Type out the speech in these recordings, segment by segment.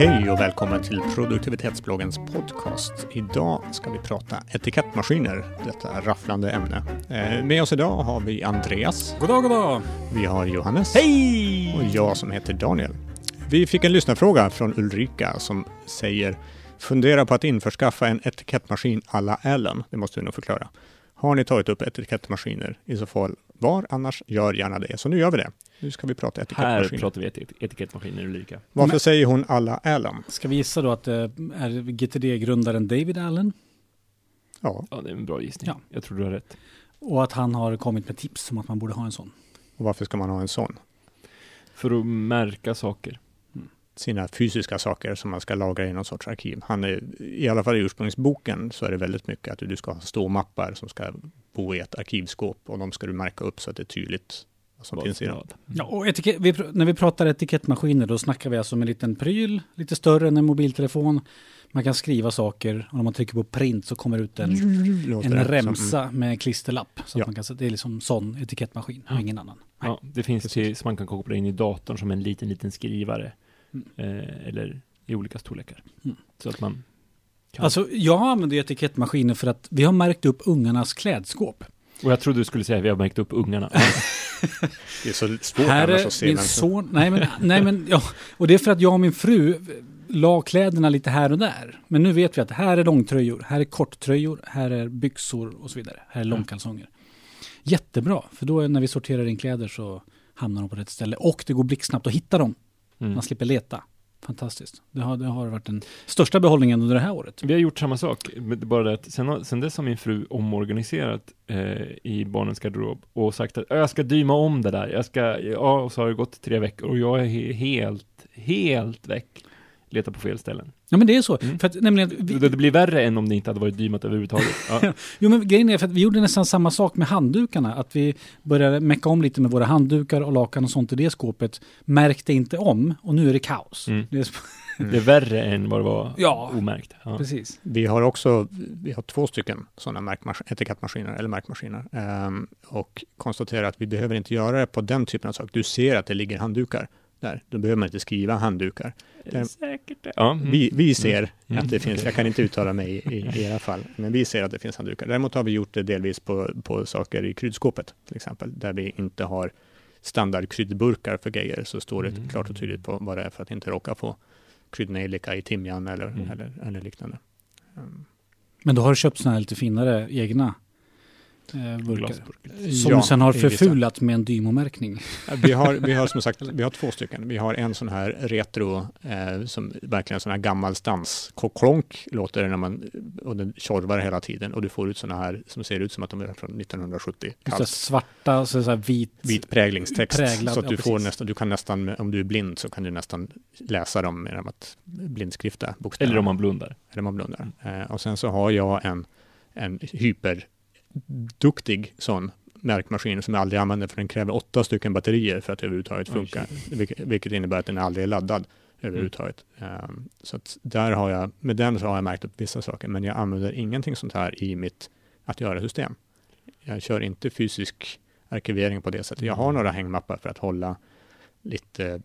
Hej och välkommen till produktivitetsbloggens podcast. Idag ska vi prata etikettmaskiner, detta rafflande ämne. Eh, med oss idag har vi Andreas. God dag, god dag! Vi har Johannes. Hej! Och jag som heter Daniel. Vi fick en lyssnarfråga från Ulrika som säger Fundera på att införskaffa en etikettmaskin alla Allen. Det måste vi nog förklara. Har ni tagit upp etikettmaskiner? I så fall var, annars gör gärna det. Så nu gör vi det. Nu ska vi prata Här etikettmaskiner. pratar vi etik etikettmaskiner Ulrika. Varför Men- säger hon alla Allen? Ska vi gissa då att det är GTD-grundaren David Allen Ja, Ja, det är en bra gissning. Ja. Jag tror du har rätt. och att han har kommit med tips om att man borde ha en sån? och varför ska man ha en sån? För att märka saker. sina fysiska saker som man ska lagra i någon sorts arkiv. Han är, I alla fall i ursprungsboken så är det väldigt mycket att du ska ha ståmappar som ska bo i ett arkivskåp och de ska du märka upp så att det är tydligt som finns i vad. Ja, och etikett, vi, när vi pratar etikettmaskiner då snackar vi alltså om en liten pryl, lite större än en mobiltelefon. Man kan skriva saker och om man trycker på print så kommer ut en, Låter en det som- remsa med klisterlapp. Så Ja. att man kan, det är liksom sån etikettmaskin och Ja. ingen annan. Nej. Ja, det finns Precis. till, som man kan koppla in i datorn som en liten, liten skrivare. Mm. Eh, eller i olika storlekar. Mm. Så att man kan. Alltså jag använder ju etikettmaskiner för att vi har märkt upp ungarnas klädskåp. Och jag trodde du skulle säga att vi har märkt upp ungarna. Det är så svårt Här annars att se min son, nej men, nej men, ja, och det är för att jag och min fru la kläderna lite här och där. Men nu vet vi att här är långtröjor, här är korttröjor, här är byxor och så vidare. Här är långkalsonger. Jättebra, för då är- när vi sorterar in kläder så hamnar de på rätt ställe. Och det går blixtsnabbt att hitta dem. Mm. Man slipper leta. Fantastiskt. Det har, det har varit den största behållningen under det här året. Vi har gjort samma sak, bara det att sen, sen dess har min fru omorganiserat eh, i barnens garderob och sagt att äh, jag ska dyma om det där, jag ska, ja, och så har det gått tre veckor och jag är helt, helt väck. Letar på fel ställen. Ja men det är så. Mm. För att, nämligen, vi, Det, det blir värre än om det inte hade varit dymat överhuvudtaget. Ja. Jo men grejen är för att vi gjorde nästan samma sak med handdukarna. Att vi började mecka om lite med våra handdukar och lakan och sånt i det skåpet. Märkte inte om och nu är det kaos. Mm. Det är, Det är värre än vad det var Ja. omärkt. Ja. Precis. Vi har också vi har två stycken sådana etikettmaskiner eller märkmaskiner ehm, och konstaterar att vi behöver inte göra det på den typen av sak. Du ser att det ligger handdukar där. Då behöver man inte skriva handdukar. Säkert det? Ja. mm. Vi, vi ser Mm. att det finns, jag kan inte uttala mig i, i, era fall, men vi ser att det finns handdukar. Däremot har vi gjort det delvis på, på saker i kryddskåpet, till exempel, där vi inte har standardkryddburkar för grejer, så står det Mm. klart och tydligt på vad det är för att inte råka få kryddnejlika i timjan eller, Mm. eller, eller liknande. Um, Men då har du köpt sådana här lite finare egna eh, burkar. Som Ja, sen har förfulat med en Dymo-märkning. Vi har, vi har som sagt, vi har två stycken. Vi har en sån här retro, eh, som verkligen sån här gammalstans. Klonk låter det när man, och den tjorvar hela tiden. Och du får ut såna här som ser ut som att de är från 1970. Just det, Kallt, svarta, så så här vit. vit präglingstext. Präglad, så att du ja, får nästan, du kan nästan, om du är blind så kan du nästan läsa dem genom att blindskrifta bokstäverna. Eller om man blundar. Eller man blundar. Eh, och sen så har jag en, en hyperduktig sån märkmaskin som jag aldrig använder för den kräver åtta stycken batterier för att överhuvudtaget funka. Vilket, vilket innebär att den aldrig är laddad överhuvudtaget. Um, så att där har jag, med den så har jag märkt upp vissa saker, men jag använder ingenting sånt här i mitt att göra-system. Jag kör inte fysisk arkivering på det sättet. Jag har några hängmappar för att hålla lite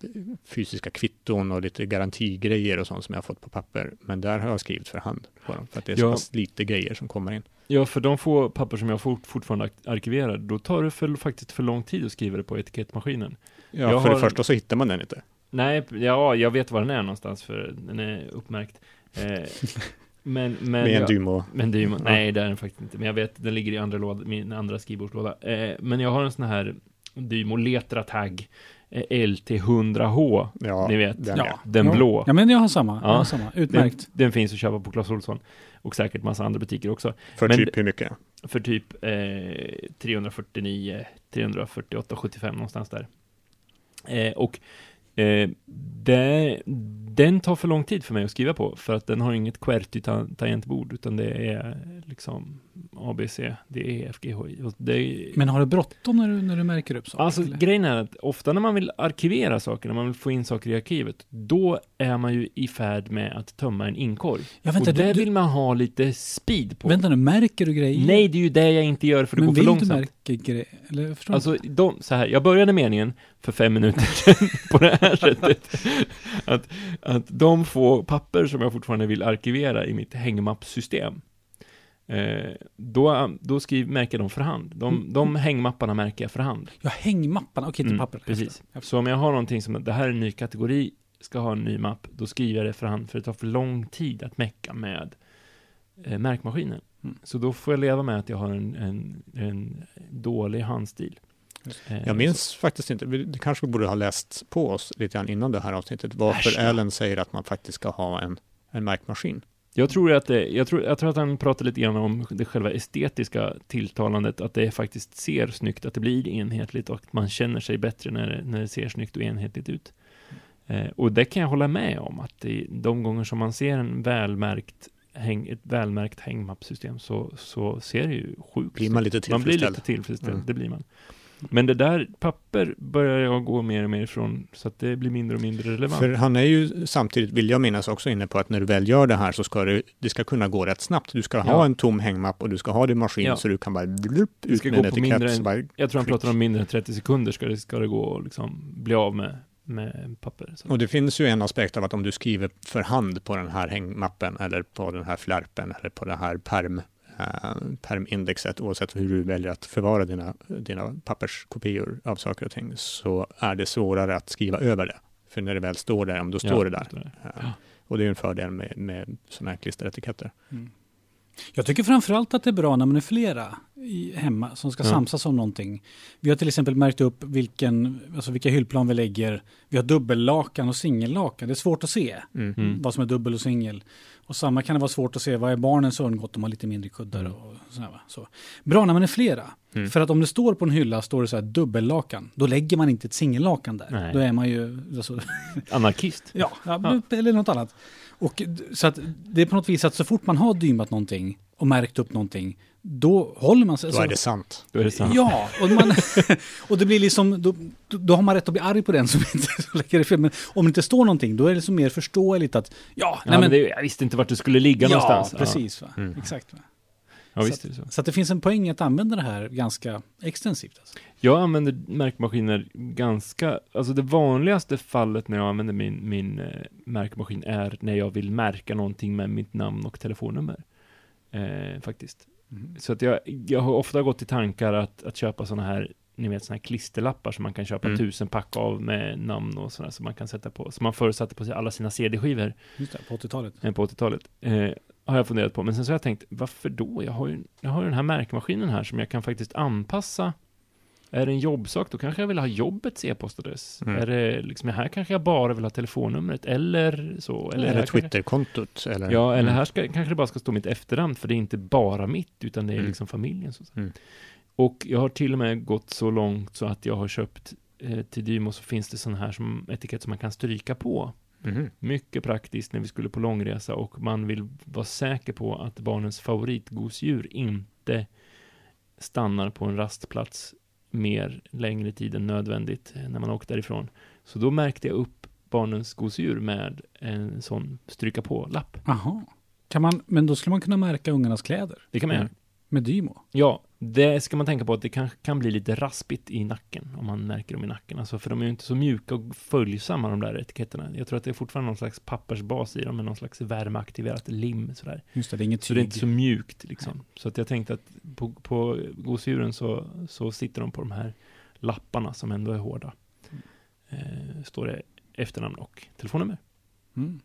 fysiska kvitton och lite garantigrejer och sånt som jag har fått på papper. Men där har jag skrivit för hand på dem, för att det är så Ja. pass lite grejer som kommer in. Ja, för de få papper som jag fort, fortfarande arkiverar, då tar det för, faktiskt för lång tid att skriva det på etikettmaskinen. Ja, Jag för har- det första så hittar man den inte. Nej, ja, jag vet var den är någonstans, för den är uppmärkt. Eh, men, men, Med en jag, Dymo. är ju, Ja. nej, det är den faktiskt inte. Men jag vet, den ligger i andra låda, min andra skrivbordslåda. Eh, men jag har en sån här Dymo Letra Tag LT100H, Ja, ni vet. Den, Ja. den blå. Ja men jag har samma. Jag Ja. har samma. Den, Utmärkt. den finns att köpa på Clas Ohlson. Och säkert massa andra butiker också. För Men- typ hur mycket? För typ eh, 349, 348, 75 någonstans där. Eh, och eh, det, den tar för lång tid för mig att skriva på, för att den har inget QWERTY-tangentbord, utan det är liksom A, B, C, D, E, F, G, H, I. Och det, Men har du bråttom när du, när du märker upp saker? Alltså eller? grejen är att ofta när man vill arkivera saker, när man vill få in saker i arkivet, då är man ju i färd med att tömma en inkorg. ja, vänta, och det du, vill man ha lite speed på. vänta nu, märker du grejer? Nej, det är ju det jag inte gör för det Men går för vill långsamt. du märka grejer? Alltså, de, så här, jag började meningen för fem minuter sedan på det här sättet. Att, att de få papper som jag fortfarande vill arkivera i mitt hängmappsystem, eh, då, då skriv, märker dem för hand. De, Mm. de hängmapparna märker jag för hand. Ja, hängmapparna, okej, inte Mm, papper. precis. Så om jag har någonting som att det här är en ny kategori, ska ha en ny mapp, då skriver jag det för hand, för det tar för lång tid att mecka med eh, märkmaskinen. Mm. Så då får jag leva med att jag har en, en, en dålig handstil. Eh, Jag minns faktiskt inte, vi- kanske borde ha läst på oss lite grann innan det här avsnittet, varför Äsch. Allen säger att man faktiskt ska ha en, en märkmaskin. Jag tror att det, jag tror, jag tror att han pratar lite grann om det själva estetiska tilltalandet, att det faktiskt ser snyggt, att det blir enhetligt och att man känner sig bättre när det, när det ser snyggt och enhetligt ut. Eh, och det kan jag hålla med om, att det, de gånger som man ser en välmärkt häng, ett välmärkt hängmappsystem så, så ser det ju sjukt Blir man lite. Man blir lite tillfredsställd, Mm. det blir man. Men det där papper börjar jag gå mer och mer ifrån, så att det blir mindre och mindre relevant. För han är ju samtidigt, vill jag minnas, också inne på att när du väl gör det här så ska det, det ska kunna gå rätt snabbt. Du ska ha Ja. en tom hängmapp och du ska ha din maskin Ja. så du kan bara blup, Det ska ut med gå en etikett. mindre än- bara, Jag tror han pratar om mindre än 30 sekunder ska det, ska det gå och liksom bli av med, med papper. Så. Och det finns ju en aspekt av att om du skriver för hand på den här hängmappen eller på den här flärpen eller på det här perm, eh, permindexet, oavsett hur du väljer att förvara dina, dina papperskopior av saker och ting, så är det svårare att skriva över det. För när det väl står där, om då står det där. står Eh, Ja. Och det är en fördel med, med sådana här klisteretiketter. Mm. Jag tycker framförallt att det är bra när man är flera i, hemma som ska Ja. samsas om någonting. Vi har till exempel märkt upp vilken, alltså vilka hyllplan vi lägger. Vi har dubbellakan och singellakan. det är svårt att se Mm. Mm. vad som är dubbel och singel. Och samma kan det vara svårt att se vad är barnens örngott, de har lite mindre kuddar Mm. och sådär, va? så. Bra när man är flera. Mm. För att om det står på en hylla, står det så här dubbellakan, då lägger man inte ett singellakan där. Nej. Då är man ju, alltså, Anarkist. Ja, ja, eller något annat. Och, så att det är på något vis att så fort man har dymat någonting och märkt upp någonting, då håller man sig. Då är det sant. Då är det sant. Ja, och, man, och det blir liksom, då, då- har man rätt att bli arg på den som inte lägger det fel. Men om det inte står någonting, då är det så mer förståeligt att, ja, Ja, nej men men, det, jag visste inte vart det skulle ligga ja, någonstans. precis. Va? Mm. Exakt. Va? Ja, ja visst det så. Så att det finns en poäng att använda det här ganska extensivt. Alltså. Jag använder märkmaskiner ganska, alltså det vanligaste fallet när jag använder min, min eh, märkmaskin är när jag vill märka någonting med mitt namn och telefonnummer. Eh, faktiskt. Så att jag, jag har ofta gått i tankar att, att köpa sådana här, ni vet sådana här klisterlappar som man kan köpa Mm. tusen pack av med namn och sådär som man kan sätta på, som man förr satte på sig alla sina CD-skivor Just det, på 80-talet. eh, på 80-talet. Eh, har jag funderat på, men sen så har jag tänkt, varför då? Jag har ju, jag har ju den här märkmaskinen här som jag kan faktiskt anpassa. Är det en jobbsak, då kanske jag vill ha jobbets e-postadress. Mm. Är det liksom, här kanske jag bara vill ha telefonnumret, eller så. Eller, Eller, Twitterkontot. Eller, Ja, eller Mm. här ska, kanske det bara ska stå mitt efternamn, för det är inte bara mitt, utan det är Mm. liksom familjen. Så. Mm. Och jag har till och med gått så långt så att jag har köpt eh, till Dymo så finns det sån här som etikett som man kan stryka på. Mhm. Mycket praktiskt när vi skulle på långresa och man vill vara säker på att barnens favoritgosedjur inte stannar på en rastplats mer längre tid än nödvändigt eh, när man åkt därifrån. Så då märkte jag upp barnens gosedjur med en sån stryka på-lapp. Jaha. Kan man, men då skulle man kunna märka ungarnas kläder Det kan man Mm. Med Dymo. Ja, det ska man tänka på att det kan, kan bli lite raspigt i nacken om man märker dem i nacken. Alltså, för de är ju inte så mjuka och följsamma de där etiketterna. Jag tror att det är fortfarande någon slags pappersbas i dem med någon slags värmeaktiverat lim sådär. Just det, det är inget Så det är tyg. inte så mjukt liksom. Så att jag tänkte att på, på gosedjuren så, så sitter de på de här lapparna som ändå är hårda. Eh, står det efternamn och telefonnummer. Mm.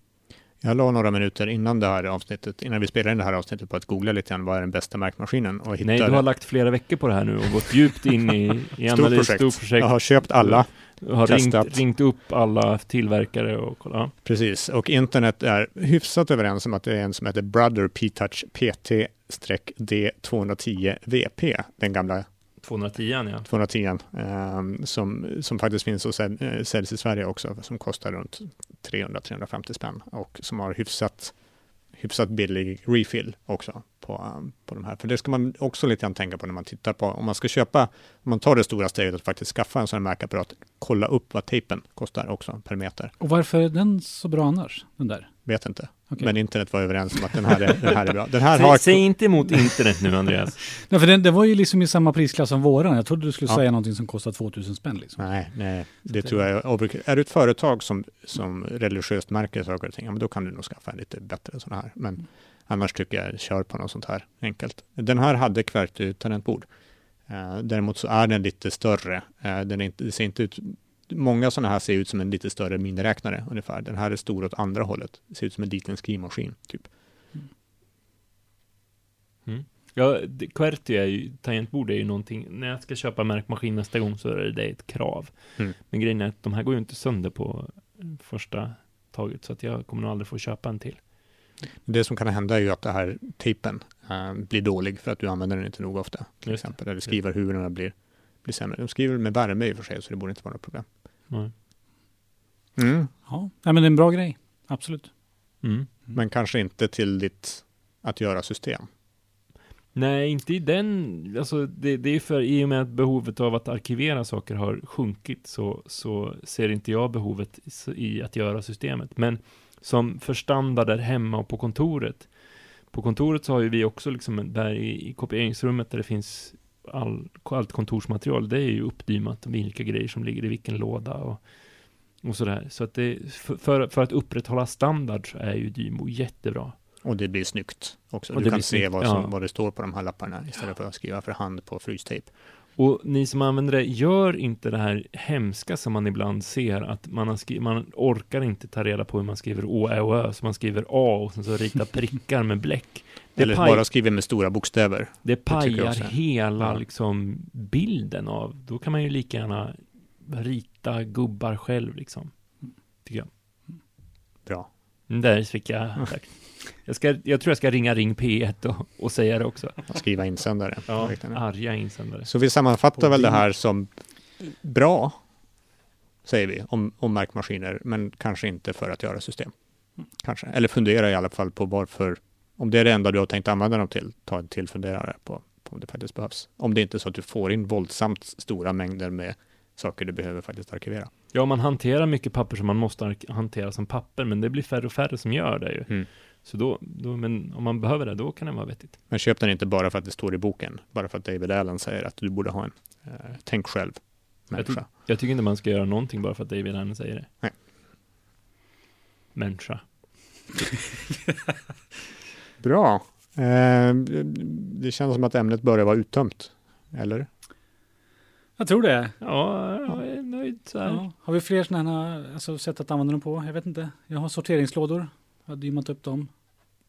Jag la några minuter innan det här avsnittet, innan vi spelade in det här avsnittet på att googla lite grann vad är den bästa märkmaskinen och hittade Nej, du har lagt flera veckor på det här nu och gått djupt in i, i analys, projekt. stort projekt. Jag har köpt alla, har testat. ringt, ringt upp alla tillverkare och kolla. Precis. Och internet är hyfsat överens om att det är en som heter Brother P-Touch PT-D210VP, den gamla 210 ja. 210 ehm, som, som faktiskt finns och säl, eh, säljs i Sverige också, som kostar runt 300-350 spänn och som har hyfsat, hyfsat billig refill också på, på de här. För det ska man också lite grann tänka på när man tittar på, om man ska köpa, om man tar det stora steget att faktiskt skaffa en sån här märkapparat, kolla upp vad tejpen kostar också per meter. Och varför är den så bra annars? Den där? Vet inte. Okej. Men internet var överens om att den här är, den här är bra. Den här Säg, har... säg inte emot internet nu Andreas. Nej, för den, den var ju liksom i samma prisklass som våran. Jag trodde du skulle Ja. säga någonting som kostar 2000 spänn liksom. Nej, nej, det tror jag är. Är du ett företag som, som religiöst märker saker och ting, ja, men då kan du nog skaffa en lite bättre sådana här. Men annars tycker jag, kör på något sånt här enkelt. Den här hade QWERTY tangentbord. Eh, däremot så är den lite större. Eh, den är inte, det ser inte ut, många sådana här ser ut som en lite större miniräknare ungefär. Den här är stor åt andra hållet. Det ser ut som en liten skrivmaskin, typ. Ja, det- QWERTY är ju, tangentbord är ju någonting, när jag ska köpa märkmaskin nästa gång så är det ett krav. Mm. Men grejen är att de här går ju inte sönder på första taget, så att jag kommer nog aldrig få köpa en till. Det som kan hända är ju att det här tejpen eh, blir dålig för att du använder den inte nog ofta. Till Just exempel. Eller skrivarhuvudena blir, blir sämre. De skriver med värme i och för sig, så det borde inte vara något problem. Nej. Mm. Ja, Nej, men det är en bra grej. Absolut. Mm. Men kanske inte till ditt att göra system. Nej, inte i den, alltså det, det är för, i och med att behovet av att arkivera saker har sjunkit så, så ser inte jag behovet i- att göra systemet. Men som för standarder hemma och på kontoret. På kontoret så har ju vi också liksom där i, i kopieringsrummet där det finns all, allt kontorsmaterial, det är ju uppdymat vilka grejer som ligger i vilken låda och, och sådär. Så att det, för, för, att upprätthålla standard så är ju Dymo jättebra. Och det blir snyggt också. Och du kan se vad, som, ja. vad det står på de här lapparna istället för att skriva för hand på frystejp. Och ni som använder det, gör inte det här hemska som man ibland ser, att man, har man orkar inte ta reda på hur man skriver Å, Ä och Ö, så man skriver A och sen så ritar prickar med bläck. Det, Eller paj, bara skriva med stora bokstäver. det pajar också. hela Ja. liksom, bilden av, då kan man ju lika gärna rita gubbar själv liksom. Tycker jag. Bra. Mm, Där fick jag, tack. Jag, ska, jag tror jag ska ringa Ring P1 och, och säga det också. Skriva insändare. Ja, arga insändare. Så vi sammanfattar väl det här som bra, säger vi, om, om märkmaskiner, men kanske inte för att göra system. Kanske. Eller fundera i alla fall på varför, om det är det enda du har tänkt använda dem till, ta en till funderare på, på om det faktiskt behövs. Om det inte är så att du får in våldsamt stora mängder med saker du behöver faktiskt arkivera. Ja, man hanterar mycket papper som man måste hantera som papper, men det blir färre och färre som gör det ju. Mm. Så då, då, men om man behöver det, då kan det vara vettigt. Men köp den inte bara för att det står i boken, bara för att David Allen säger att du borde ha en eh, tänk själv människa. Jag tycker inte man ska göra någonting bara för att David Allen säger det. Nej. Människa. Bra. Eh, det känns som att ämnet börjar vara uttömt. Eller? Jag tror det. Ja, jag är nöjd så här. Ja. Har vi fler sådana här alltså, sätt att använda dem på? Jag vet inte. Jag har sorteringslådor. Jag har dymat upp dem.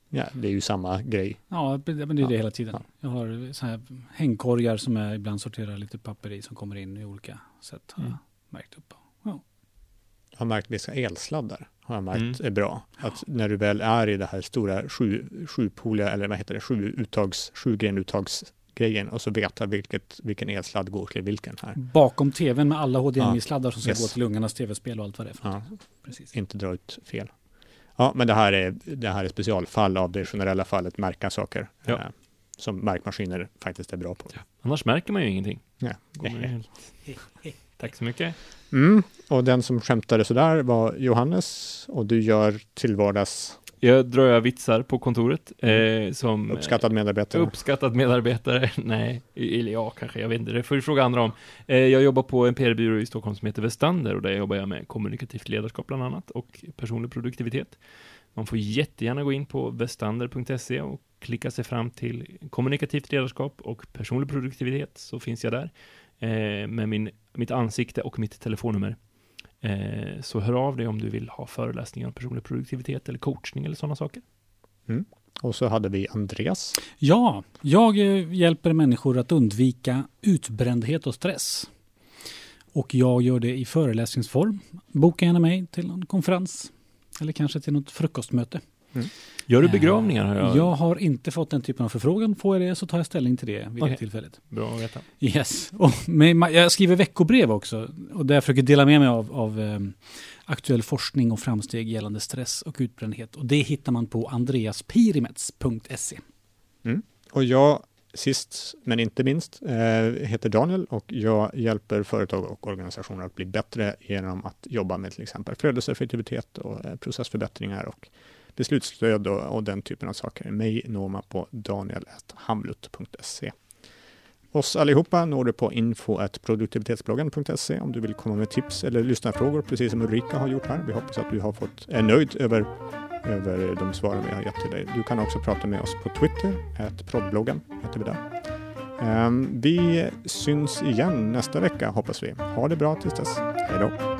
Ja, det är ju samma grej. Ja, men det är det Ja. hela tiden. Ja. Jag har så här hängkorgar som jag ibland sorterar lite papper i som kommer in i olika sätt. Har Mm. jag märkt upp. Ja. Har märkt vissa elsladdar har jag märkt Mm. är bra. Att när du väl är i det här stora sju, sjupoliga, eller vad heter det, sju uttags, sju grejen och så veta vilket, vilken elsladd går till vilken här. Bakom tvn med alla HDMI-sladdar som ska Yes. gå till ungarnas tv-spel och allt vad det är för Ja. Precis. inte dra ut fel. Ja, men det här är, det här är specialfall av det generella fallet märka saker. Ja. Eh, som märkmaskiner faktiskt är bra på. Annars märker man ju ingenting. Ja. Tack så mycket. Mm. Och den som skämtade sådär var Johannes och du gör till vardags Jag drar jag vitsar på kontoret eh, som... uppskattad medarbetare. Uppskattad medarbetare? Nej, eller ja, kanske, jag vet inte, det får du fråga andra om. Eh, jag jobbar på en PR-byrå i Stockholm som heter Westander och där jobbar jag med kommunikativt ledarskap bland annat och personlig produktivitet. Man får jättegärna gå in på westander.se och klicka sig fram till kommunikativt ledarskap och personlig produktivitet så finns jag där eh, med min, mitt ansikte och mitt telefonnummer. Eh, så hör av dig om du vill ha föreläsningar om personlig produktivitet eller coachning eller sådana saker. Och så hade vi Andreas. Ja, jag eh, hjälper människor att undvika utbrändhet och stress. Och jag gör det i föreläsningsform. Boka gärna mig till någon konferens. Eller kanske till något frukostmöte. Gör du Eh, begravningar? Har jag... Jag har inte fått den typen av förfrågan. Får jag det så tar jag ställning till det vid Okej. det tillfället. Bra att veta. Yes. Och, men ma- jag skriver veckobrev också. Och där jag försöker dela med mig av, av ehm, aktuell forskning och framsteg gällande stress och utbrändhet. Och det hittar man på andreaspirimets.se. Och jag, sist men inte minst, eh, heter Daniel och jag hjälper företag och organisationer att bli bättre genom att jobba med till exempel flödeseffektivitet och eh, processförbättringar och beslutsstöd och, och den typen av saker. Mig når man på daniel.hamlut.se. Oss allihopa når du på info.produktivitetsbloggen.se om du vill komma med tips eller lyssna frågor, precis som Ulrika har gjort här. Vi hoppas att du har fått, är nöjd över, över de svaren vi har gett till dig. Du kan också prata med oss på Twitter, proddbloggen heter vi där. Ehm, vi syns igen nästa vecka hoppas vi. Ha det bra tills dess. Hej då!